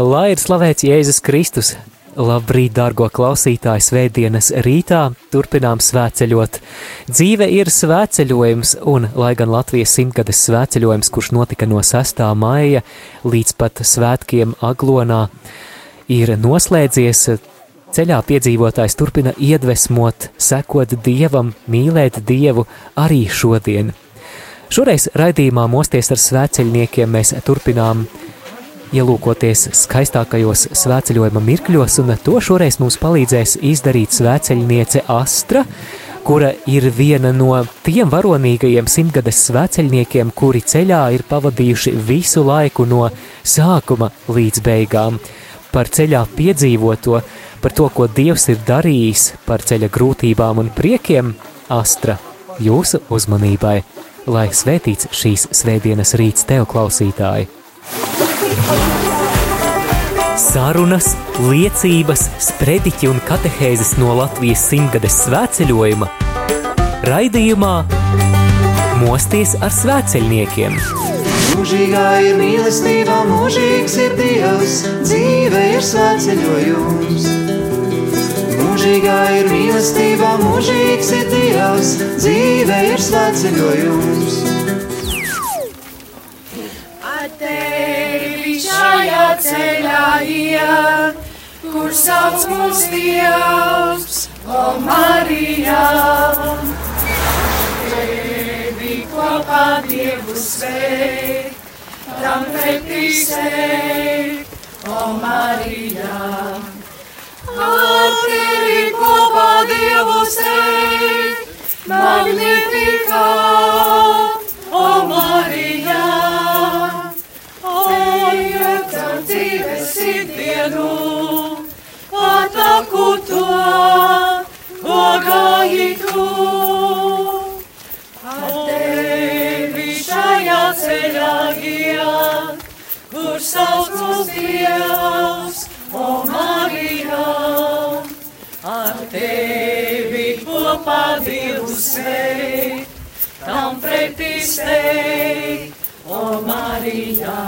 Lai ir slavēts Jēzus Kristus! Labrīt, dārgo klausītāju, svētdienas rītā turpinām svētceļot. Dzīve ir svētceļojums, un, lai gan Latvijas simtgades svētceļojums, kurš notika no 6. maija līdz pat svētkiem Aglonā, ir noslēdzies, ceļā piedzīvotājs turpina iedvesmot, sekot Dievam, mīlēt Dievu arī šodien. Šoreiz raidījumā Mosties ar svētceļniekiem mēs turpinām ielūkoties skaistākajos svētceļojuma mirkļos, un to šoreiz mums palīdzēs izdarīt svētceļniece Astra, kura ir viena no tiem varonīgajiem simtgades svētceļniekiem, kuri ceļā ir pavadījuši visu laiku no sākuma līdz beigām. Par ceļā piedzīvoto, par to, ko Dievs ir darījis, par ceļa grūtībām un priekiem, Astra, jūsu uzmanībai! lai svētīts šīs svētdienas rīts tev klausītāji. Sarunas, liecības, sprediķi un katehēzes no Latvijas simtgades svētceļojuma raidījumā Mosties ar svētceļniekiem. Mūžīgā ir mīlestība, mūžīgs ir Dievs, dzīve ir svētceļojums. Mūžīgā ir mīlestība, mūžīgs ir Dievs, dzīve ir svētceļojums. Ar tevi šajā ceļā iet, kur sauc mūs Dievs, o Marija. Tevi kopā Dievu sveikt, tam pretī sveikt, o Marija. Ar tevi kopā Dievu sveikt, magnifikā, o Marija. Ejiet caur dzīves ikdienu, ataku to, ko gājitu. Šajā ceļā iet, kur sauc mūs Dievs, o Marija. Ar tevi kopā Dievu sveikt, tam pretī steigt, o Marija.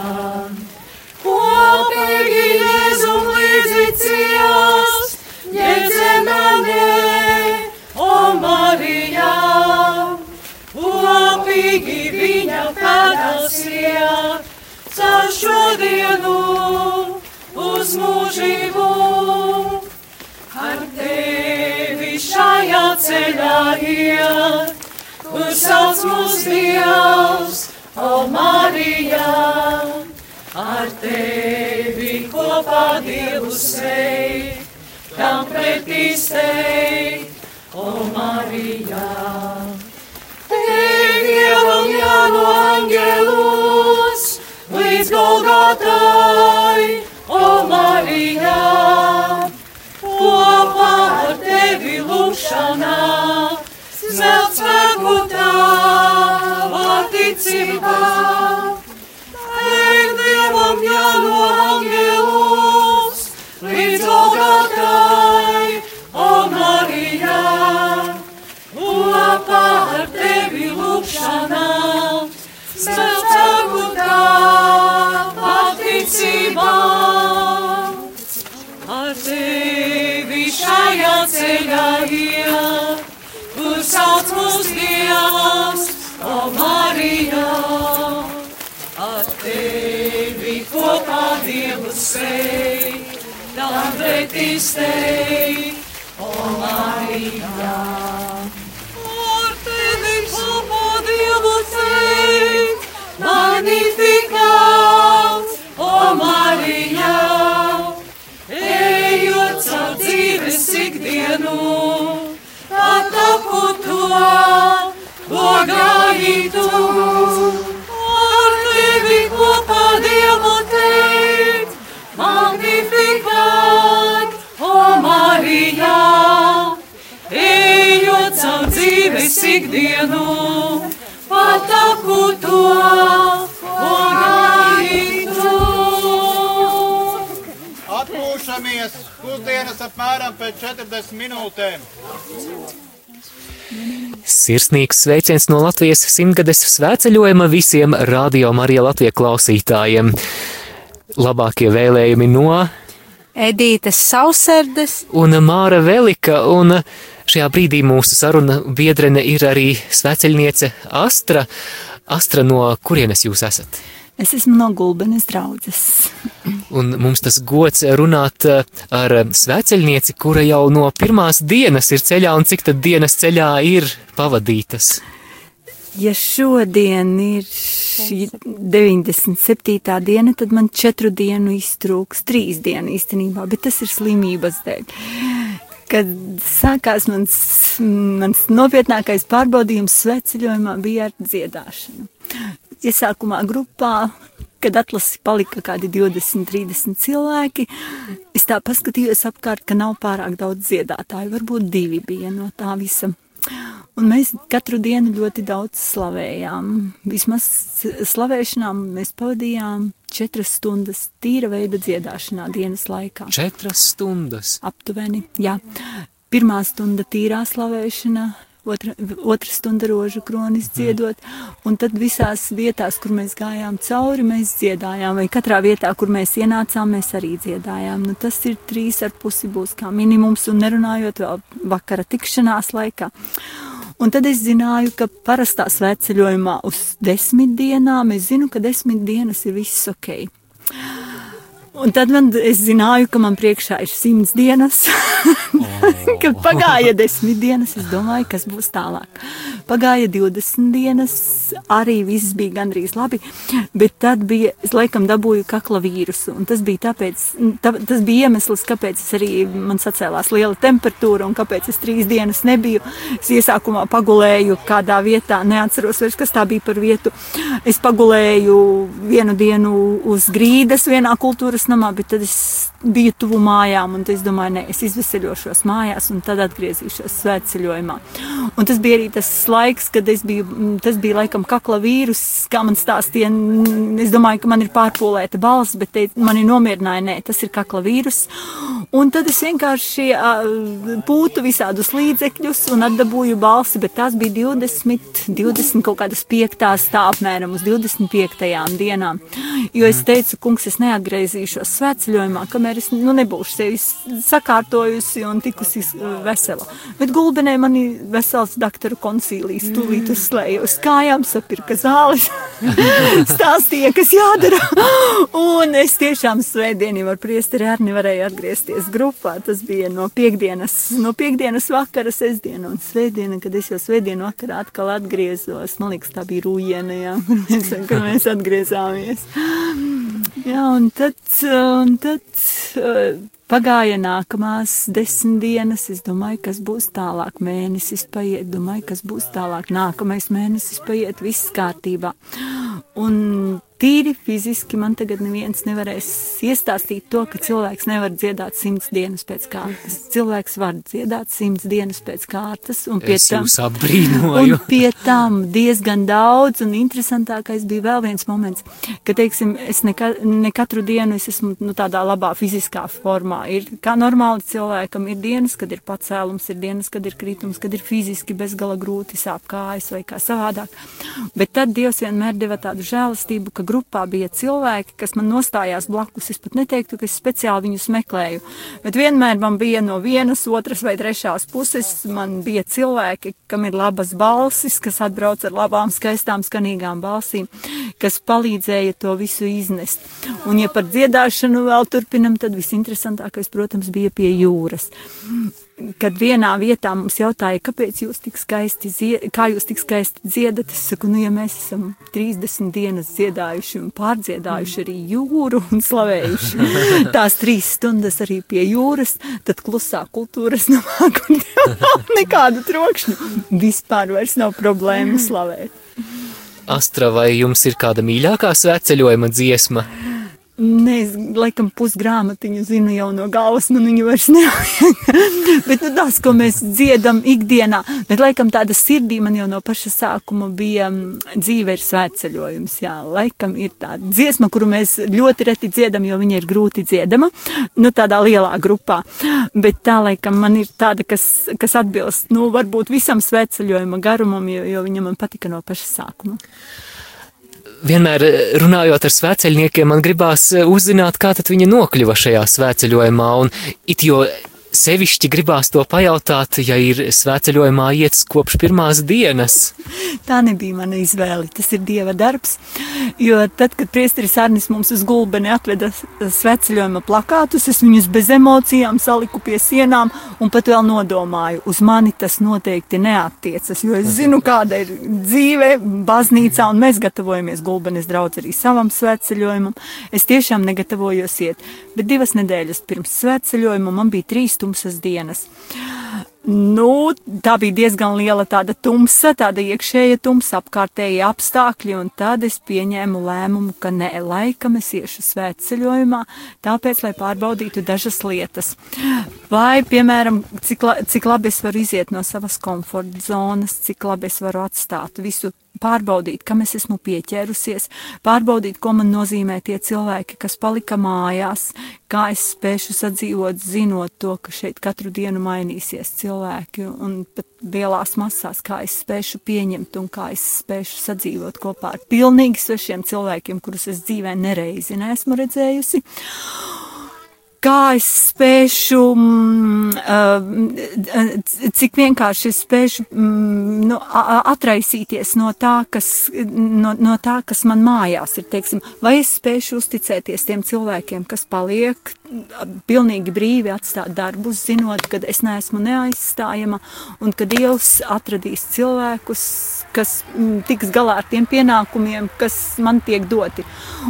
Kopīgi Jēzum līdzi ciest, Jēdzemenē, o Marija. Viņa iet, caur šodienu uz mūžību. Ar tevi šajā ceļā iet, kur sauc mūs Dievs, o Marija. Ar tevi kopā Dievu sveikt, tam pretī steigt, o Marija. Jāno angelus, līdz Golgotai, o Marija. Kopā ar tevi lūkšanā, smelt spēku tavā ticībā. Tev Dievam jāno angelus, līdz Golgotai, o Marija. Kopā ar tevi lūkšanā, smelt spēku tavā ticībā. Ar tevi šajā ceļā iet, kur sauc mūs Dievs, o Marija. Ar tevi kopā Dievu sveikt, tam pretī steigt, o Marija. Ikdienu, pataku to un gaitu. Atpūšamies pusdienas apmēram pēc 40 minūtēm. Sirsnīgs sveiciens no Latvijas simtgades svētceļojuma visiem Radio Marija Latvijas klausītājiem. Labākie vēlējumi no Edītes Sauserdes un Māra Velika, un šajā brīdī mūsu saruna biedrene ir arī svēceļniece Astra. Astra, no kurienes jūs esat? Es esmu no Gulbenes draudzes. Un mums tas gods runāt eh, ar svēceļnieci, kura jau no pirmās dienas ir ceļā, un cik tad dienas ceļā ir pavadītas? Ja šodien ir šī 97. diena, tad man četru dienu iztrūks, trīs dienu īstenībā, bet tas ir slimības dēļ. Kad sākās mans, mans nopietnākais pārbaudījums sveceļojumā bija ar dziedāšanu. Iesākumā grupā, kad atlasi palika kādi 20, 30 cilvēki, es tā paskatījos apkārt, ka nav pārāk daudz dziedātāju, varbūt divi bija no tā visa. Un mēs katru dienu ļoti daudz slavējām. Vismaz slavēšanā mēs pavadījām četras stundas tīra veida dziedāšanā dienas laikā. Četras stundas. Aptuveni, jā. Pirmā stunda tīrā slavēšana, otra, otra stunda rožu kronis dziedot, un tad visās vietās, kur mēs gājām cauri, mēs dziedājām, vai katrā vietā, kur mēs ienācām, mēs arī dziedājām. Nu, tas ir trīs ar pusi būs kā minimums, un nerunājot vēl vakara tikšanās laikā. Un tad es zināju, ka parastā svētceļojumā uz desmit dienām es zinu, ka desmit dienas ir viss ok. Un tad man, es zināju, ka man priekšā ir simts dienas. Kad pagāja desmit dienas, es domāju, kas būs tālāk. Pagāja 20 dienas, arī viss bija gandrīz labi, bet tad bija, es laikam dabūju kakla vīrusu, tas bija tāpēc, tā, tas bija iemesls, kāpēc es arī, man sacēlās liela temperatūra, un kāpēc es trīs dienas nebiju. Es iesākumā pagulēju kādā vietā, neatceros vairs, kas tā bija par vietu. Es pagulēju vienu dienu uz grīdas vienā kultūras namā, bet tad es biju tuvu mājām, un es domāju, ne, es izveseļošos mājās, un tad atgriezīšos svētceļojumā. Un tas bija arī tas laiks, kad es biju, tas bija laikam kakla vīrus, kā man stāstīja, es domāju, ka man ir pārpūlēta balss, bet te, mani nomierināja, nē, tas ir kakla vīrus. Un tad es vienkārši uh, pūtu visādus līdzekļus un atdabūju balsi, bet tās bija 20, 20 kaut kādas piektās tā apmēram uz 25. dienām. Jo es teicu, kungs, es neatgriezīšos svētceļojumā, kamēr es nu, nebūšu sevi sakārtojusi un tikusi vesela. Bet gulbenē man ir vesels doktoru koncīlijas, tūlīt uzslēju uz kājām, sapirka zāles, stāstīja, kas jādara. Un es tiešām svētdienī ar priesteri arī nevarēju atgriezties grupā. Tas bija no piekdienas, no piekdienas vakara, sestdiena un svētdiena, kad es jau svētdienu vakarā atkal atgriezos. Man liekas, tā bija rūjiena, jā, kur mēs, kur mēs atgriezāmies. Jā, un tad, un tad pagāja nākamās desmit dienas. Es domāju, kas būs tālāk. Mēnesis paiet, domāju, kas būs tālāk. Nākamais mēnesis paiet, viss kārtībā. Un tīri fiziski man tagad neviens nevarēs iestāstīt to, ka cilvēks nevar dziedāt simts dienas pēc kārtas. Cilvēks var dziedāt simts dienas pēc kārtas, un pie Es tam, un pie tam diezgan daudz, un interesantākais bija vēl viens moments, ka, teiksim, es ne, ne katru dienu es esmu nu, tādā labā fiziskā formā. Ir kā normāli cilvēkam ir dienas, kad ir pacēlums, ir dienas, kad ir kritums, kad ir fiziski bezgala grūti sāp kājas vai kā savādāk. Bet tad Dievs vienmēr deva tādu žēlastību, ka grupā bija cilvēki, kas man nostājās blakus. Es pat neteiktu, ka es speciāli viņus meklēju, bet vienmēr man bija no vienas, otras vai trešās puses. Man bija cilvēki, kam ir labas balsis, kas atbrauc ar labām, skaistām, skanīgām balsīm, kas palīdzēja to visu iznest. Un, ja par dziedāšanu vēl turpinam, tad visinteresantākais, protams, bija pie jūras kad vienā vietā mums jautāja, kāpēc jūs tik skaisti, zie- kā jūs tik skaisti dziedat, es saku, nu, ja mēs esam 30 dienas dziedājuši un pārdziedājuši arī jūru un slavējuši tās trīs stundas arī pie jūras, tad klusā kultūras namā, kur nav nekādu trokšņu, vispār vairs nav problēma slavēt. Astra, vai jums ir kāda mīļākā svētceļojuma dziesma? Nē, es laikam pusgrāmatiņu zinu jau no galvas, man viņu vairs nevajag. Bet nu, tās, ko mēs dziedam ikdienā, bet laikam tāda sirdī man jau no paša sākuma bija dzīve ir svētceļojums. Jā, laikam ir tāda dziesma, kuru mēs ļoti reti dziedam, jo viņa ir grūti dziedama, nu tādā lielā grupā. Bet tā laikam man ir tāda, kas, kas atbilst, nu, varbūt visam svētceļojuma garumam, jo, jo viņa man patika no paša sākuma vienmēr eh, runājot ar svēceļniekiem, man gribās eh, uzzināt, kā tad viņi nokļuva šajā svēceļojumā, un it jo sevišķi gribās to pajautāt, ja ir svētceļojumā iets kopš pirmās dienas. Tā nebija mana izvēle, tas ir Dieva darbs, jo tad, kad priesteris Arnis mums uz gulbeni atveda svētceļojuma plakātus, es viņus bez emocijām saliku pie sienām un pat vēl nodomāju, uz mani tas noteikti neattiecas, jo es zinu, kāda ir dzīve baznīcā un mēs gatavojamies gulbenes draudz arī savam svētceļojumam. Es tiešām negatavojos iet, bet divas nedēļas pirms svētceļojuma man bija trīs tumsas dienas. Nu, tā bija diezgan liela tāda tumsa, tāda iekšēja tumsa, apkārtēji apstākļi, un tad es pieņēmu lēmumu, ka nē, laikam es iešu svētceļojumā, tāpēc, lai pārbaudītu dažas lietas. Vai, piemēram, cik, la, cik labi es varu iziet no savas komforta zonas, cik labi es varu atstāt visu pārbaudīt, kam es esmu pieķērusies, pārbaudīt, ko man nozīmē tie cilvēki, kas palika mājās, kā es spēšu sadzīvot, zinot to, ka šeit katru dienu mainīsies cilvēki, un pat lielās masās, kā es spēšu pieņemt un kā es spēšu sadzīvot kopā ar pilnīgi svešiem cilvēkiem, kurus es dzīvē nereizi neesmu redzējusi kā es spēšu, mm, cik vienkārši es spēšu mm, nu, atraisīties no tā, kas, no, no tā, kas man mājās ir. Teiksim, vai es spēšu uzticēties tiem cilvēkiem, kas paliek pilnīgi brīvi atstāt darbus, zinot, ka es neesmu neaizstājama un ka Dievs atradīs cilvēkus, kas m, tiks galā ar tiem pienākumiem, kas man tiek doti.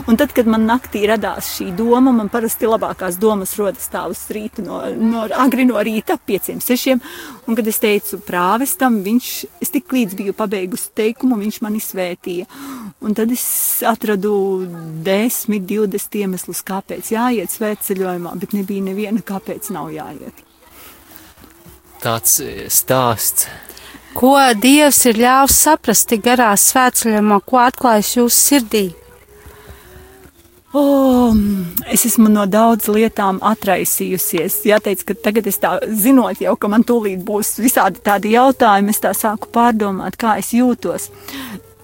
Un tad, kad man naktī radās šī doma, man parasti labākās domas rodas tā uz rītu, no, no agri no rīta, pieciem, sešiem, un kad es teicu prāvestam, viņš, es tik līdz biju pabeigusi teikumu, viņš mani svētīja. Un tad es atradu desmit, divdesmit iemeslus, kāpēc jāiet svētceļojumā, bet nebija neviena, kāpēc nav jāiet. Tāds e, stāsts. Ko Dievs ir ļāvis saprast garā svētceļojumā, ko atklājas jūsu sirdī? Oh, es esmu no daudz lietām atraisījusies. Jāteic, ka tagad es tā zinot jau, ka man tūlīt būs visādi tādi jautājumi, es tā sāku pārdomāt, kā es jūtos.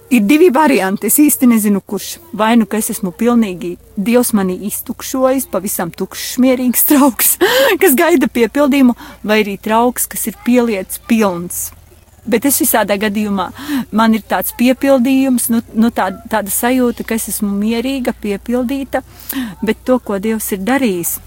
Ir divi varianti. Es īsti nezinu, kurš. Vai nu, es esmu pilnīgi Dievs manī iztukšojis, pavisam tukšs, mierīgs trauks, kas gaida piepildījumu, vai arī trauks, kas ir pieliets pilns Bet es visādā gadījumā man ir tāds piepildījums, nu, nu tā, tāda sajūta, ka es esmu mierīga, piepildīta, bet to, ko Dievs ir darījis.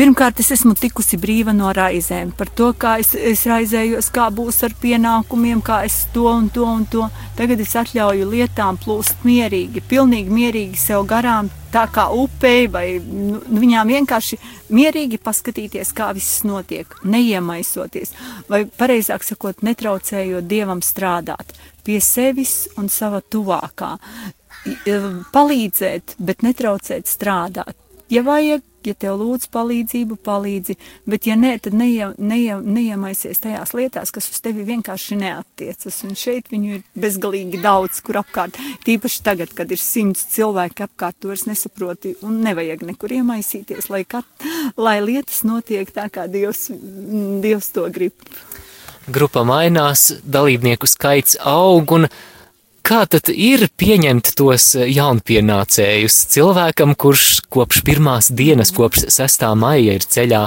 Pirmkārt, es esmu tikusi brīva no raizēm par to, kā es, es raizējos, kā būs ar pienākumiem, kā es to un to un to. Tagad es atļauju lietām plūst mierīgi, pilnīgi mierīgi sev garām, tā kā upei, vai nu, viņām vienkārši mierīgi paskatīties, kā viss notiek, neiemaisoties, vai pareizāk sakot, netraucējot dievam strādāt pie sevis un sava tuvākā. Palīdzēt, bet netraucēt strādāt. Ja vajag, ja tev lūdz palīdzību, palīdzi, bet ja nē, tad neie, neie, neiemaisies tajās lietās, kas uz tevi vienkārši neatiecas. Un šeit viņu ir bezgalīgi daudz, kur apkārt, tīpaši tagad, kad ir simts cilvēki apkārt, to vairs nesaproti un nevajag nekur iemaisīties, lai, kat, lai lietas notiek tā, kā Dievs, Dievs to grib. Grupa mainās, dalībnieku skaits aug un Kā tad ir pieņemt tos jaunpienācējus cilvēkam, kurš kopš pirmās dienas, kopš 6. maija ir ceļā?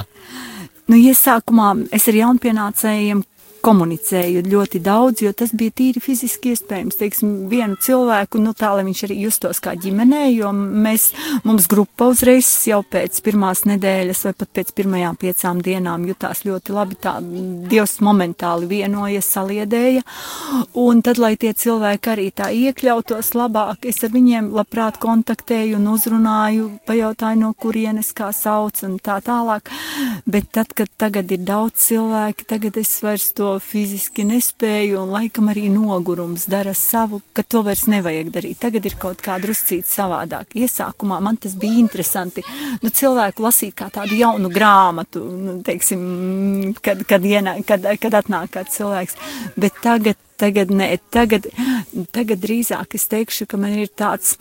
Nu, iesākumā es ar jaunpienācējiem komunicēju ļoti daudz, jo tas bija tīri fiziski iespējams. Teiksim, vienu cilvēku, nu tā, lai viņš arī justos kā ģimenē, jo mēs, mums grupa uzreiz jau pēc pirmās nedēļas vai pat pēc pirmajām piecām dienām jutās ļoti labi. Tā Dievs momentāli vienoja, saliedēja. Un tad, lai tie cilvēki arī tā iekļautos labāk, es ar viņiem labprāt kontaktēju un uzrunāju, pajautāju, no kurienes kā sauc un tā tālāk. Bet tad, kad tagad ir daudz cilvēki, tagad es vairs to fiziski nespēju, un laikam arī nogurums dara savu, ka to vairs nevajag darīt. Tagad ir kaut kā druscīt savādāk. Iesākumā man tas bija interesanti. Nu, cilvēku lasīt kā tādu jaunu grāmatu, nu, teiksim, kad, kad, ienā, kad, kad atnāk kāds cilvēks. Bet tagad, tagad, nē, tagad, tagad drīzāk es teikšu, ka man ir tāds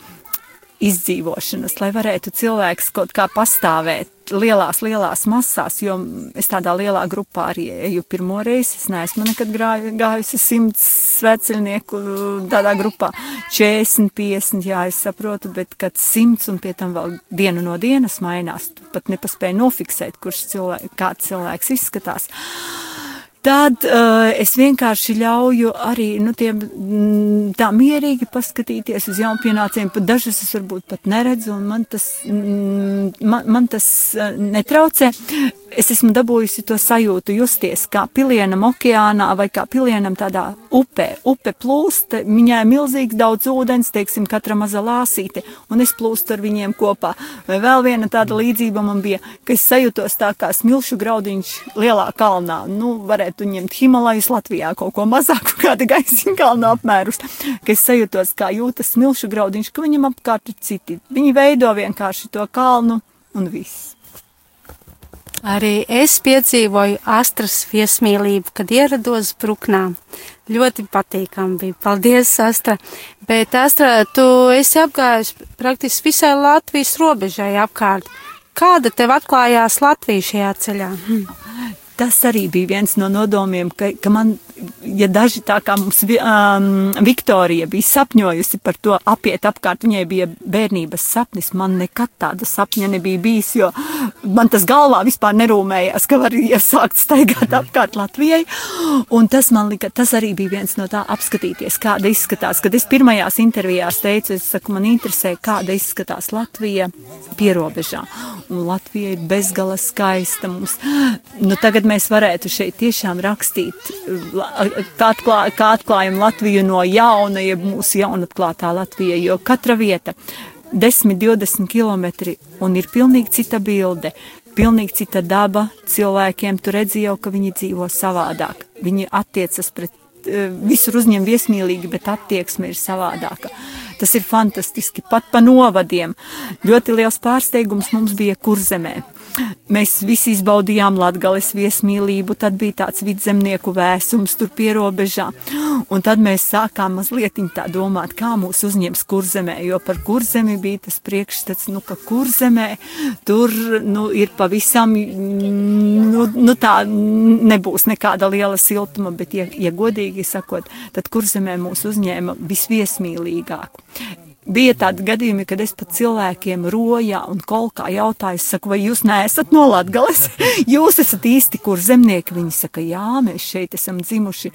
izdzīvošanas, lai varētu cilvēks kaut kā pastāvēt lielās, lielās masās, jo es tādā lielā grupā arī eju pirmo reizi. Es neesmu nekad gājusi simts sveceļnieku tādā grupā. 40, 50, jā, es saprotu, bet kad simts un pie tam vēl dienu no dienas mainās, tu pat nepaspēji nofiksēt, kurš cilvēks, kāds cilvēks izskatās. Tad uh, es vienkārši ļauju arī nu, tiem, mm, tā mierīgi paskatīties uz jaunpienācējiem. Pat dažus es varbūt pat neredzu, un man tas, mm, man, man tas uh, netraucē es esmu dabūjusi to sajūtu, justies kā pilienam okeānā vai kā pilienam tādā upē. Upe plūst, viņai ir milzīgs daudz ūdens, teiksim, katra maza lāsīte, un es plūstu ar viņiem kopā. Vai vēl viena tāda līdzība man bija, ka es sajūtos tā kā smilšu graudiņš lielā kalnā. Nu, varētu ņemt Himalajus Latvijā kaut ko mazāku, kāda gaisiņa kalna apmērus, ka es sajūtos kā jūtas smilšu graudiņš, ka viņam apkārt ir citi. Viņi veido vienkārši to kalnu un viss. Arī es piedzīvoju astras viesmīlību, kad ierados Bruknā. Ļoti patīkami bija. Paldies, Astra. Bet, Astra, tu esi apgājis praktiski visai Latvijas robežai apkārt. Kāda tev atklājās Latvija šajā ceļā? Tas arī bija viens no nodomiem, ka, ka man ja daži tā kā mums um, Viktorija bija sapņojusi par to apiet apkārt, viņai bija bērnības sapnis, man nekad tāda sapņa nebija bijis, jo man tas galvā vispār nerūmējās, ka var iesākt staigāt apkārt Latvijai, un tas man lika, tas arī bija viens no tā apskatīties, kāda izskatās, kad es pirmajās intervijās teicu, es saku, man interesē, kāda izskatās Latvija pierobežā, un Latvija ir bezgala skaista mums, nu tagad mēs varētu šeit tiešām rakstīt kā, atklā, kā atklājam Latviju no jauna, jeb mūsu jaunatklātā Latvija, jo katra vieta 10, 20 km un ir pilnīgi cita bilde, pilnīgi cita daba cilvēkiem. Tu redzi jau, ka viņi dzīvo savādāk. Viņi attiecas pret eh, visur uzņem viesmīlīgi, bet attieksme ir savādāka. Tas ir fantastiski, pat pa novadiem. Ļoti liels pārsteigums mums bija kurzemē. Mēs visi izbaudījām latgales viesmīlību, tad bija tāds vidzemnieku vēsums tur pierobežā. Un tad mēs sākām mazliet tā domāt, kā mūs uzņems kurzemē, jo par kurzemi bija tas priekšstats, nu, ka kurzemē tur, nu, ir pavisam, nu, nu tā nebūs nekāda liela siltuma, bet, ja, ja godīgi sakot, tad kurzemē mūs uzņēma visviesmīlīgāk bija tādi gadījumi, kad es pat cilvēkiem rojā un kolkā jautāju, saku, vai jūs neesat no Latgales? jūs esat īsti kur zemnieki? Viņi saka, jā, mēs šeit esam dzimuši,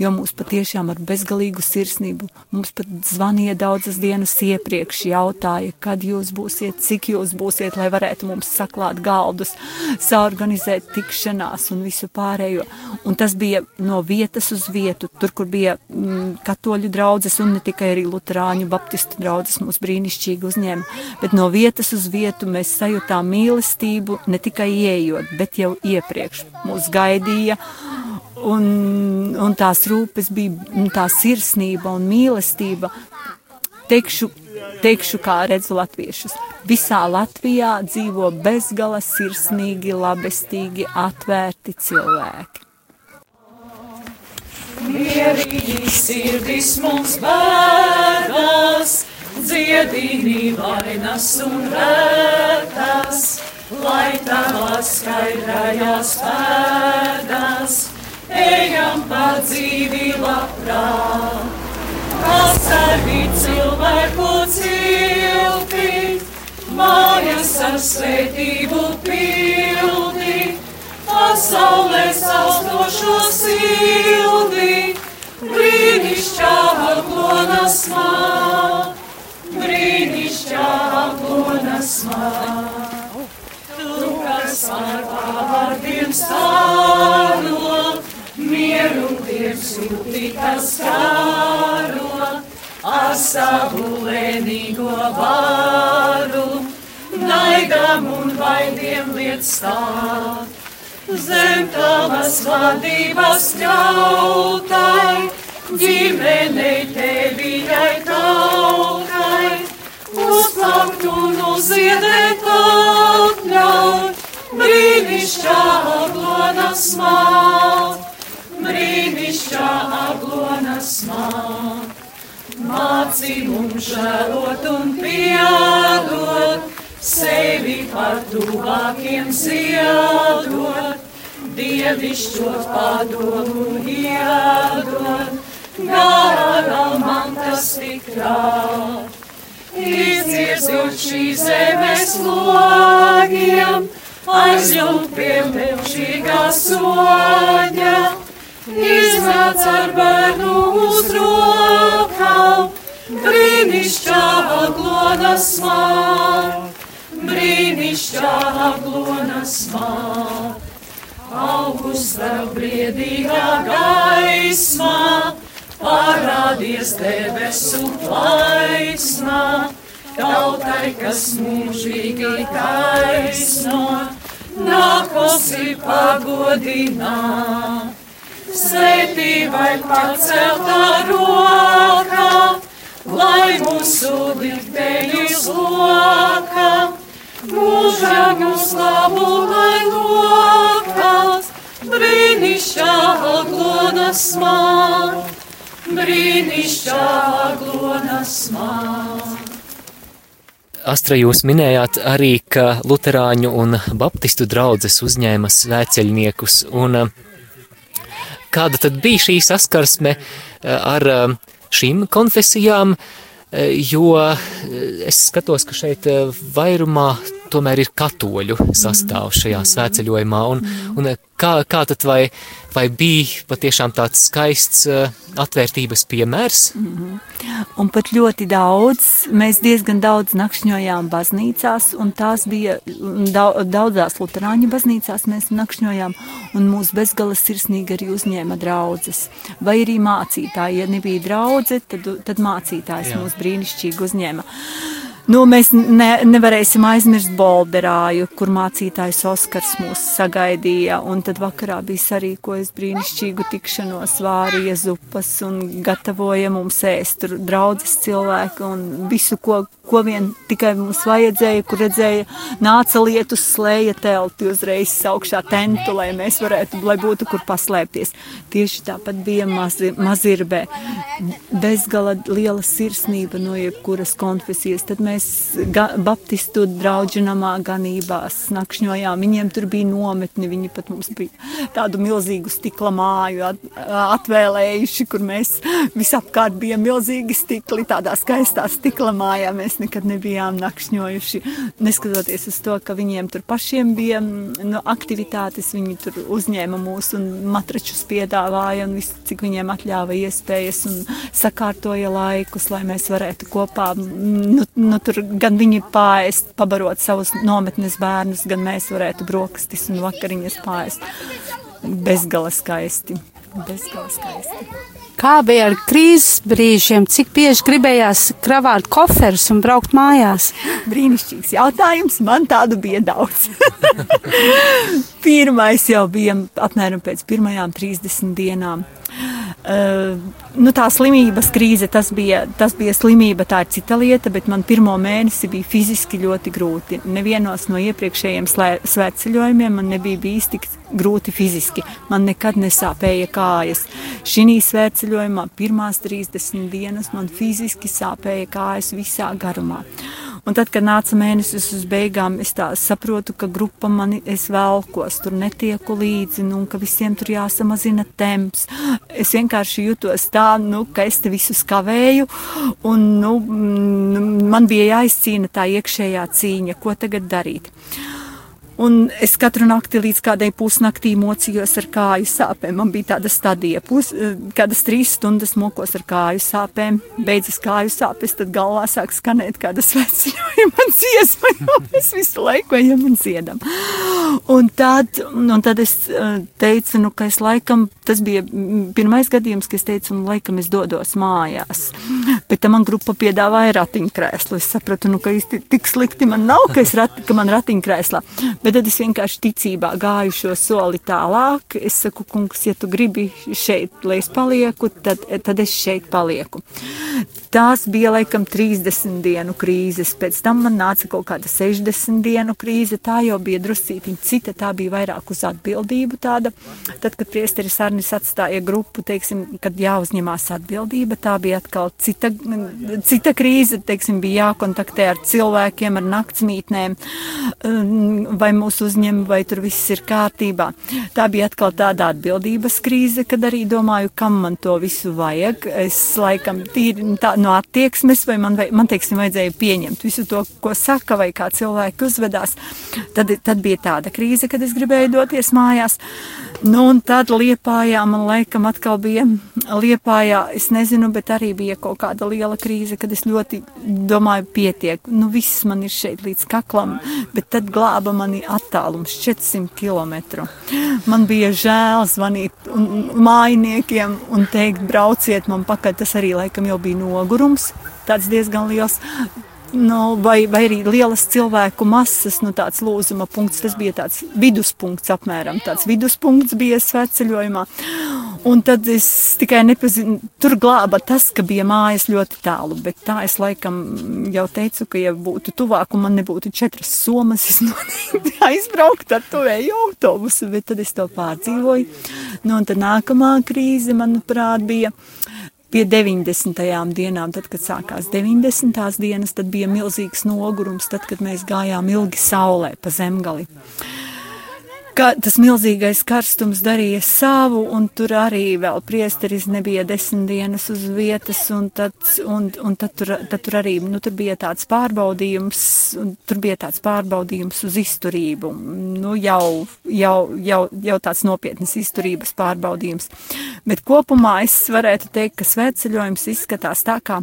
jo mūs patiešām ar bezgalīgu sirsnību, mums pat zvanīja daudzas dienas iepriekš, jautāja, kad jūs būsiet, cik jūs būsiet, lai varētu mums saklāt galdus, saorganizēt tikšanās un visu pārējo. Un tas bija no vietas uz vietu, tur, kur bija mm, katoļu draudzes un ne tikai arī luterāņu baptistu draudzes draudzes mūs brīnišķīgi uzņēma, bet no vietas uz vietu mēs sajūtām mīlestību ne tikai ieejot, bet jau iepriekš mūs gaidīja. Un, un tās rūpes bija tā sirsnība un mīlestība. Teikšu, teikšu, kā redzu latviešus. Visā Latvijā dzīvo bezgala sirsnīgi, labestīgi, atvērti cilvēki. Mierīgi sirdis mums bēdas, dziedini vainas un rētas, lai tavās skaidrajās pēdas, ejam pa dzīvi labprāt. Pasargi cilvēku cilti, mājas ar svētību pildi, pasaulē saustošo sildi, brīnišķā aplonas māt aplonesmā. Tu, kas ar vārdiem stāro, mieru Dievs jūtītas kāro, ar savu lēnīgo vāru, naidam un baidiem liet stāt. zem tavas vadības ļautai, ģimenei tevijai tautai, uzplaukt un uziedēt atļauj, brīnišķā aglonas māt, brīnišķā aglonas māt. Māci mums žēlot un piedot, sevi par tuvākiem ziedot, dievišķot padomu iedot, garā man tas tik rāt. Izdzirdot šīs zemes logiem, aizjūt pie melžīgā soļa, iznāc ar bērnu uz rokām, brīnišķā glonas smāk brīnišķā glonas māt. Augusta briedīgā gaismā parādies debesu plaismā, tautai, kas mūžīgi taisno, nākosi pagodināt. Svētībai paceltā rokā, lai mūsu likteņus lokā mūžēgu slavu lai lokās, brīnišķā glonas māt, brīnišķā glonas māt. Astra, jūs minējāt arī, ka Lutāņu un Baptistu draugs uzņēma svēceļniekus. Un, kāda tad bija šī saskarsme ar šīm konfesijām? jo es skatos, ka šeit vairumā tomēr ir katoļu sastāvs šajā svētceļojumā, un, un kā, kā tad vai, vai bija patiešām tāds skaists atvērtības piemērs? Mm -hmm. Un pat ļoti daudz, mēs diezgan daudz nakšņojām baznīcās, un tās bija daudzās luterāņu baznīcās mēs nakšņojām, un mūs bezgala sirsnīgi arī uzņēma draudzes. Vai arī mācītāji, ja nebija draudze, tad, tad mācītājs Jā. mūs brīnišķīgi uzņēma. Nu, mēs ne, nevarēsim aizmirst Bolderāju, kur mācītājs Oskars mūs sagaidīja. Un tad vakarā bija sarīkojis brīnišķīgu tikšanos, vārīja zupas un gatavoja mums ēst. Tur draudzes cilvēki un visu, ko, ko vien tikai mums vajadzēja, kur redzēja, nāca lietus, slēja telti uzreiz augšā tentu, lai mēs varētu, lai būtu kur paslēpties. Tieši tāpat bija mazi, mazirbē. Bezgala liela sirsnība no jebkuras konfesijas. Tad mēs mēs Baptistu draugu namā ganībās nakšņojām. Viņiem tur bija nometni, viņi pat mums bija tādu milzīgu stikla māju at, atvēlējuši, kur mēs visapkārt bijām milzīgi stikli, tādā skaistā stikla mājā. Mēs nekad nebijām nakšņojuši. Neskatoties uz to, ka viņiem tur pašiem bija nu, aktivitātes, viņi tur uzņēma mūs un matračus piedāvāja un visu, cik viņiem atļāva iespējas un sakārtoja laikus, lai mēs varētu kopā nu, nu, tur gan viņi pāriest, pabarot savus nometnes bērnus, gan mēs varētu brokastis un vakariņas pāriest. Bezgala skaisti. Bezgala skaisti. Kā bija ar krīzes brīžiem? Cik bieži gribējās kravāt koferus un braukt mājās? Brīnišķīgs jautājums. Man tādu bija daudz. Pirmais jau bija apmēram pēc pirmajām 30 dienām. Uh, nu, tā slimības krīze, tas bija, tas bija slimība, tā ir cita lieta, bet man pirmo mēnesi bija fiziski ļoti grūti. Nevienos no iepriekšējiem svētceļojumiem man nebija bijis tik grūti fiziski. Man nekad nesāpēja kājas. Šī svētceļojumā pirmās 30 dienas man fiziski sāpēja kājas visā garumā. Un tad, kad nāca mēnesis uz beigām, es tā saprotu, ka grupa mani es velkos, tur netieku līdzi, nu, ka visiem tur jāsamazina temps. Es vienkārši jutos tā, nu, ka es te visu kavēju, un nu, man bija jāizcīna tā iekšējā cīņa, ko tagad darīt. Un es katru nakti līdz kādai pusnaktī mocījos ar kāju sāpēm. Man bija tāda stadija, pus, eh, kādas trīs stundas mokos ar kāju sāpēm. Beidzas kāju sāpes, tad galvā sāk skanēt kāda svecījuma dziesma, jo mēs visu laiku ejam un dziedam. Un tad, un tad es eh, teicu, nu, ka es laikam, tas bija pirmais gadījums, ka es teicu, un laikam es dodos mājās. Bet man grupa piedāvāja ratiņkrēslu. Es sapratu, nu, ka īsti tik slikti man nav, ka, rat, ka man ratiņkrēslā. Bet tad es vienkārši ticībā gāju šo soli tālāk. Es saku, kungs, ja tu gribi šeit, lai es palieku, tad, tad es šeit palieku. Tās bija laikam 30 dienu krīzes, pēc tam man nāca kaut kāda 60 dienu krīze. Tā jau bija druscītiņa cita, tā bija vairāk uz atbildību tāda. Tad, kad priesteris Arnis atstāja grupu, teiksim, kad jāuzņemās atbildība, tā bija atkal cita, cita krīze, teiksim, bija jākontaktē ar cilvēkiem, ar naktsmītnēm, um, vai mūs uzņem, vai tur viss ir kārtībā. Tā bija atkal tāda atbildības krīze, kad arī domāju, kam man to visu vajag. Es laikam tīri tā no attieksmes, vai man, vai, man teiksim, vajadzēja pieņemt visu to, ko saka, vai kā cilvēki uzvedās. Tad, tad bija tāda krīze, kad es gribēju doties mājās. Nu, un tad Liepājā man laikam atkal bija Liepājā, es nezinu, bet arī bija kaut kāda liela krīze, kad es ļoti domāju, pietiek. Nu, viss man ir šeit līdz kaklam, bet tad glāba mani attālums 400 km. Man bija žēl zvanīt mājiniekiem un teikt, brauciet man pakaļ. Tas arī laikam jau bija nogurums, tāds diezgan liels nu, vai, vai arī lielas cilvēku masas, nu, tāds lūzuma punkts. Tas bija tāds viduspunkts, apmēram tāds viduspunkts bija sveceļojumā. Un tad es tikai nepazinu, tur glāba tas, ka bija mājas ļoti tālu, bet tā es laikam jau teicu, ka ja būtu tuvāk un man nebūtu četras somas, es noteikti aizbrauktu ar tuvēju autobusu, bet tad es to pārdzīvoju. Nu, un tad nākamā krīze, manuprāt, bija pie 90. dienām, tad, kad sākās 90. dienas, tad bija milzīgs nogurums, tad, kad mēs gājām ilgi saulē pa zemgali ka tas milzīgais karstums darīja savu, un tur arī vēl priesteris nebija desmit dienas uz vietas, un tad, un, un tad, tur, tad tur arī nu, tur bija tāds pārbaudījums, tur bija tāds pārbaudījums uz izturību, nu, jau, jau, jau, jau tāds nopietnas izturības pārbaudījums. Bet kopumā es varētu teikt, ka svētceļojums izskatās tā kā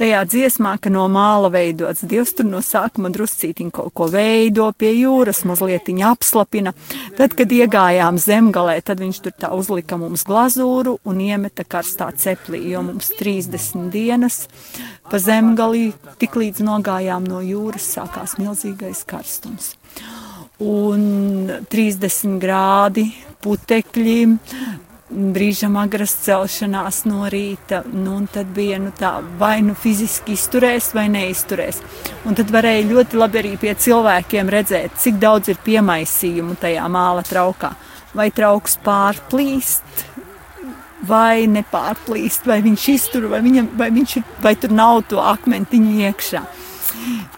tajā dziesmā, ka no māla veidots. Dievs tur no sākuma druscītiņ kaut ko veido pie jūras, mazliet apslapina, Tad, kad iegājām zemgalē, tad viņš tur tā uzlika mums glazūru un iemeta karstā ceplī, jo mums 30 dienas pa zemgalī tik līdz nogājām no jūras sākās milzīgais karstums. Un 30 grādi putekļi, brīžam agras celšanās no rīta, nu, tad bija nu, tā, vai nu fiziski izturēs vai neizturēs. Un tad varēja ļoti labi arī pie cilvēkiem redzēt, cik daudz ir piemaisījumu tajā māla traukā. Vai trauks pārplīst, vai nepārplīst, vai viņš iztur, vai, viņam, vai, viņš ir, vai tur nav to akmentiņu iekšā.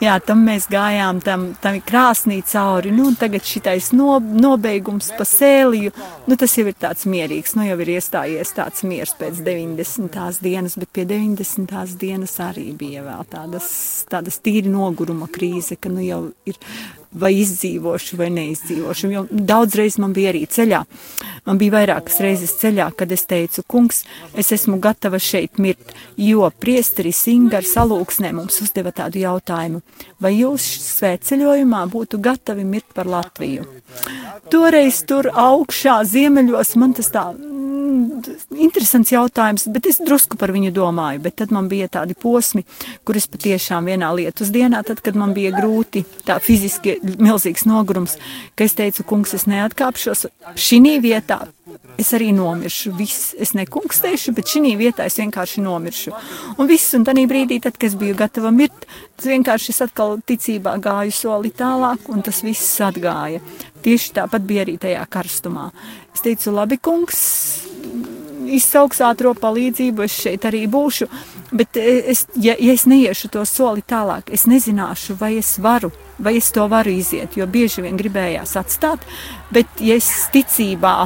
Jā, tam mēs gājām, tam, tam krāsnī cauri. Nu, tagad šitais no, nobeigums pa sēliju, nu, tas jau ir tāds mierīgs. Nu, jau ir iestājies tāds miers pēc 90. dienas, bet pie 90. dienas arī bija vēl tādas, tādas tīri noguruma krīze, ka nu jau ir vai izdzīvošu, vai neizdzīvošu. Jo daudzreiz man bija arī ceļā. Man bija vairākas reizes ceļā, kad es teicu, kungs, es esmu gatava šeit mirt, jo priesteris Ingars salūksnē mums uzdeva tādu jautājumu, vai jūs svētceļojumā būtu gatavi mirt par Latviju? Toreiz tur augšā ziemeļos man tas tā interesants jautājums, bet es drusku par viņu domāju. Bet tad man bija tādi posmi, kur es patiešām vienā lietus dienā, tad, kad man bija grūti, tā fiziski milzīgs nogurums, ka es teicu, kungs, es neatkāpšos šī vietā. Es arī nomiršu. Viss, es nekungstēšu, bet šī vietā es vienkārši nomiršu. Un viss, un tajā brīdī, tad, kad es biju gatava mirt, tas vienkārši es atkal ticībā gāju soli tālāk, un tas viss atgāja. Tieši tāpat bija arī tajā karstumā. Es teicu, labi, kungs, izsauks ātrā palīdzību, es šeit arī būšu. Bet es, ja, ja es neiešu to soli tālāk, es nezināšu, vai es varu, vai es to varu iziet. Jo bieži vien gribējās atstāt, bet ja es ticībā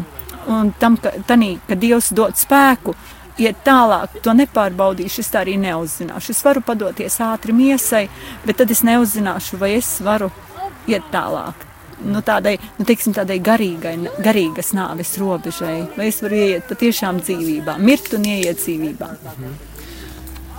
un tam, ka, tanī, ka Dievs dod spēku, iet tālāk, to nepārbaudīšu, es tā arī neuzzināšu. Es varu padoties ātri miesai, bet tad es neuzzināšu, vai es varu iet tālāk nu, tādai, nu, teiksim, tādai garīgai, garīgas nāves robežai, vai es varu ieiet patiešām dzīvībā, mirt un ieiet dzīvībā.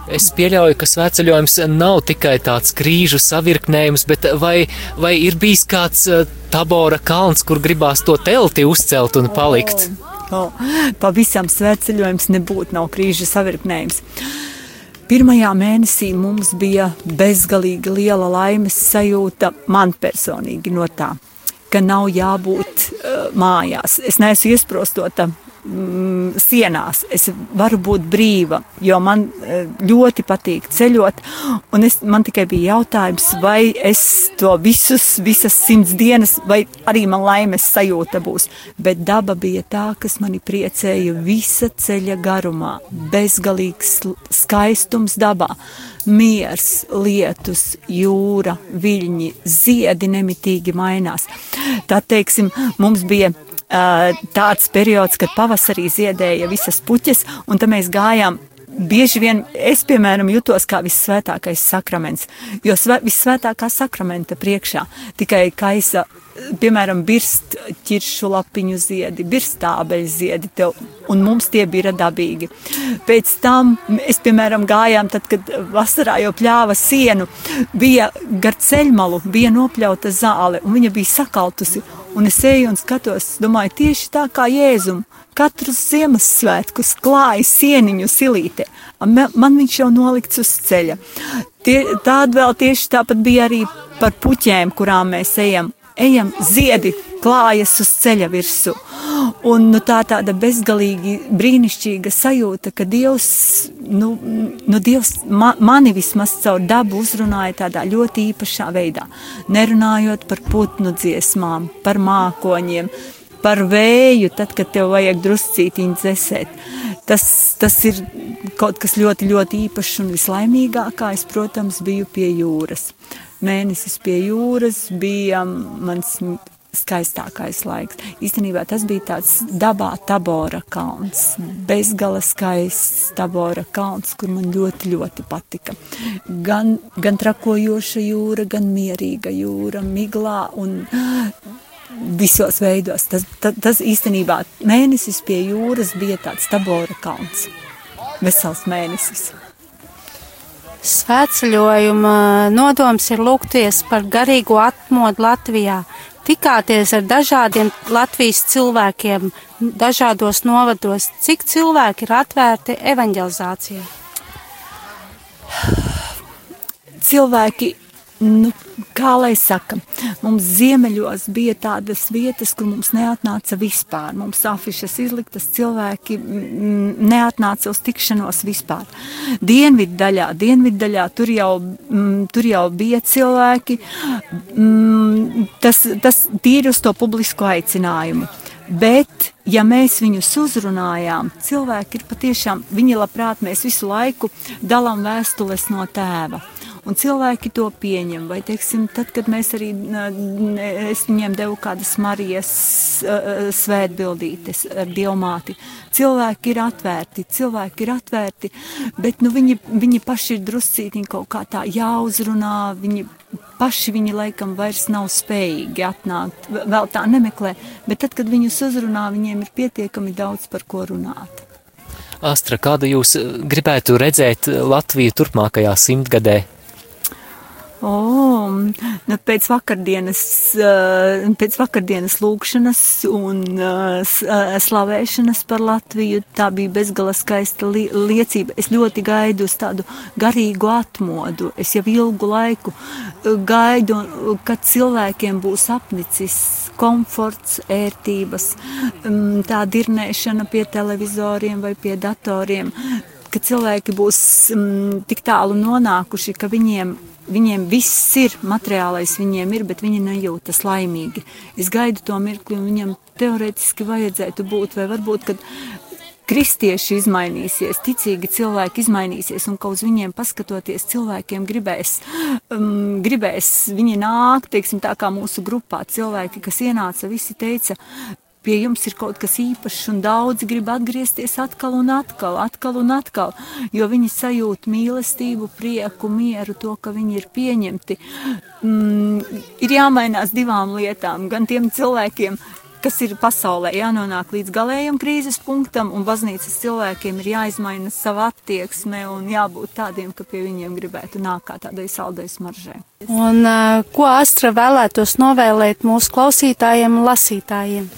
Es pieļauju, ka svētceļojums nav tikai tāds krīžu savirknējums, bet vai, vai ir bijis kāds eh, tabora kalns, kur gribās to telti uzcelt un palikt? Oh, oh, pavisam svētceļojums nebūtu nav krīžu savirknējums. Pirmajā mēnesī mums bija bezgalīgi liela laimes sajūta man personīgi no tā, ka nav jābūt uh, mājās. Es neesmu iesprostota mm, sienās. Es varu būt brīva, jo man eh, ļoti patīk ceļot. Es, man tikai bija jautājums, vai es to visus, visas simts dienas, vai arī man laimes sajūta būs. Bet daba bija tā, kas mani priecēja visa ceļa garumā. Bezgalīgs skaistums dabā. Miers, lietus, jūra, viļņi, ziedi nemitīgi mainās. Tā teiksim, mums bija tāds periods, kad pavasarī ziedēja visas puķes, un tad mēs gājām. Bieži vien es, piemēram, jutos kā visvētākais sakraments, jo svē, visvētākā sakramenta priekšā tikai kaisa, piemēram, birst ķiršu lapiņu ziedi, birst tābeļu ziedi tev, un mums tie bija dabīgi. Pēc tam es, piemēram, gājām, tad, kad vasarā jau pļāva sienu, bija gar ceļmalu, bija nopļauta zāle, un viņa bija sakaltusi, Un es eju un skatos, domāju, tieši tā kā Jēzum. Katru Ziemassvētkus klāja sieniņu silīte. Man viņš jau nolikts uz ceļa. Tie, tāda vēl tieši tāpat bija arī par puķēm, kurām mēs ejam. Ejam ziedi, klājas uz ceļa virsmu. Un nu, tā tāda bezgalīgi brīnišķīga sajūta, ka Dievs, nu, nu Dievs ma, mani vismaz caur dabu uzrunāja tādā ļoti īpašā veidā. Nerunājot par putnu dziesmām, par mākoņiem, par vēju, tad, kad tev vajag druscītiņu dzesēt. Tas, tas ir kaut kas ļoti, ļoti īpašs un vislaimīgākais, protams, biju pie jūras. Mēnesis pie jūras bija mans skaistākais laiks. Īstenībā tas bija tāds dabā Tabora kalns, bezgala skaists Tabora kalns, kur man ļoti, ļoti patika. Gan, gan trakojoša jūra, gan mierīga jūra, miglā un visos veidos. Tas, tas, tas īstenībā mēnesis pie jūras bija tāds Tabora kalns, vesels mēnesis. Svētceļojuma nodoms ir lūgties par garīgo atmodu Latvijā, tikāties ar dažādiem Latvijas cilvēkiem, dažādos novados. Cik cilvēki ir atvērti evanģelizācijai? Cilvēki Nu, kā lai saka, mums ziemeļos bija tādas vietas, kur mums neatnāca vispār. Mums afišas izliktas, cilvēki neatnāca uz tikšanos vispār. Dienvidu daļā, dienvidu daļā tur jau, tur jau bija cilvēki, tas, tas tīri uz to publisko aicinājumu. Bet, ja mēs viņus uzrunājām, cilvēki ir patiešām, viņi labprāt mēs visu laiku dalām vēstules no tēva un cilvēki to pieņem. Vai, teiksim, tad, kad mēs arī, es viņiem devu kādas Marijas svētbildītes ar dievmāti, cilvēki ir atvērti, cilvēki ir atvērti, bet nu, viņi, viņi paši ir druscītiņi kaut kā tā jāuzrunā, viņi paši viņi laikam vairs nav spējīgi atnākt, vēl tā nemeklē, bet tad, kad viņus uzrunā, viņiem ir pietiekami daudz par ko runāt. Astra, kādu jūs gribētu redzēt Latviju turpmākajā simtgadē? Oh, nu pēc vakardienas, eh, pēc vakardienas lūkšanas un eh, eh, slavēšanas par Latviju, tā bija bezgala skaista liecība. Es ļoti gaidu uz tādu garīgu atmodu. Es jau ilgu laiku gaidu, kad cilvēkiem būs apnicis komforts, ērtības, mm, tā dirnēšana pie televizoriem vai pie datoriem, ka cilvēki būs mm, tik tālu nonākuši, ka viņiem Viņiem viss ir, materiālais viņiem ir, bet viņi nejūtas laimīgi. Es gaidu to mirkli, un viņam teorētiski vajadzētu būt, vai varbūt, kad kristieši izmainīsies, ticīgi cilvēki izmainīsies, un ka uz viņiem paskatoties, cilvēkiem gribēs, um, gribēs viņi nāk, teiksim, tā kā mūsu grupā cilvēki, kas ienāca, visi teica, pie jums ir kaut kas īpašs, un daudzi grib atgriezties atkal un atkal, atkal un atkal, jo viņi sajūt mīlestību, prieku, mieru, to, ka viņi ir pieņemti. Mm, ir jāmainās divām lietām, gan tiem cilvēkiem, kas ir pasaulē, jānonāk līdz galējam krīzes punktam, un baznīcas cilvēkiem ir jāizmaina sava attieksme un jābūt tādiem, ka pie viņiem gribētu nākt kā tādai saldai smaržai. Un uh, ko Astra vēlētos novēlēt mūsu klausītājiem un lasītājiem?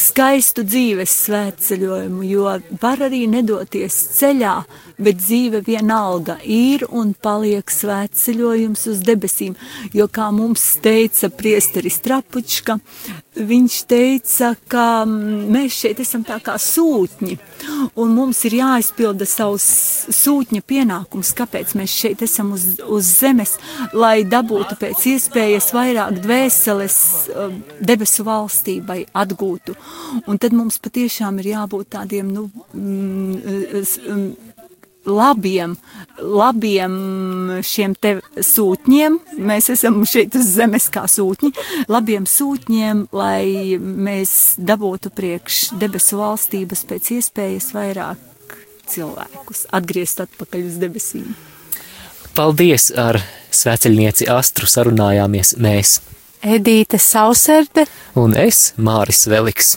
Skaistu dzīves svētceļojumu, jo var arī nedoties ceļā, bet dzīve vienalga ir un paliek svētceļojums uz debesīm, jo kā mums teica priesteris Trapučka, viņš teica, ka mēs šeit esam tā kā sūtņi, un mums ir jāizpilda savus sūtņa pienākums, kāpēc mēs šeit esam uz, uz zemes, lai dabūtu pēc iespējas vairāk dvēseles um, debesu valstībai atgūtu. Un tad mums patiešām ir jābūt tādiem, nu, labiem, labiem šiem te sūtņiem. Mēs esam šeit uz zemes kā sūtņi, labiem sūtņiem, lai mēs dabūtu priekš debesu valstības pēc iespējas vairāk cilvēkus, atgriezt atpakaļ uz debesīm. Paldies ar sveceļnieci Astru sarunājāmies mēs. Edīte Sauserde un es, Māris Veliks.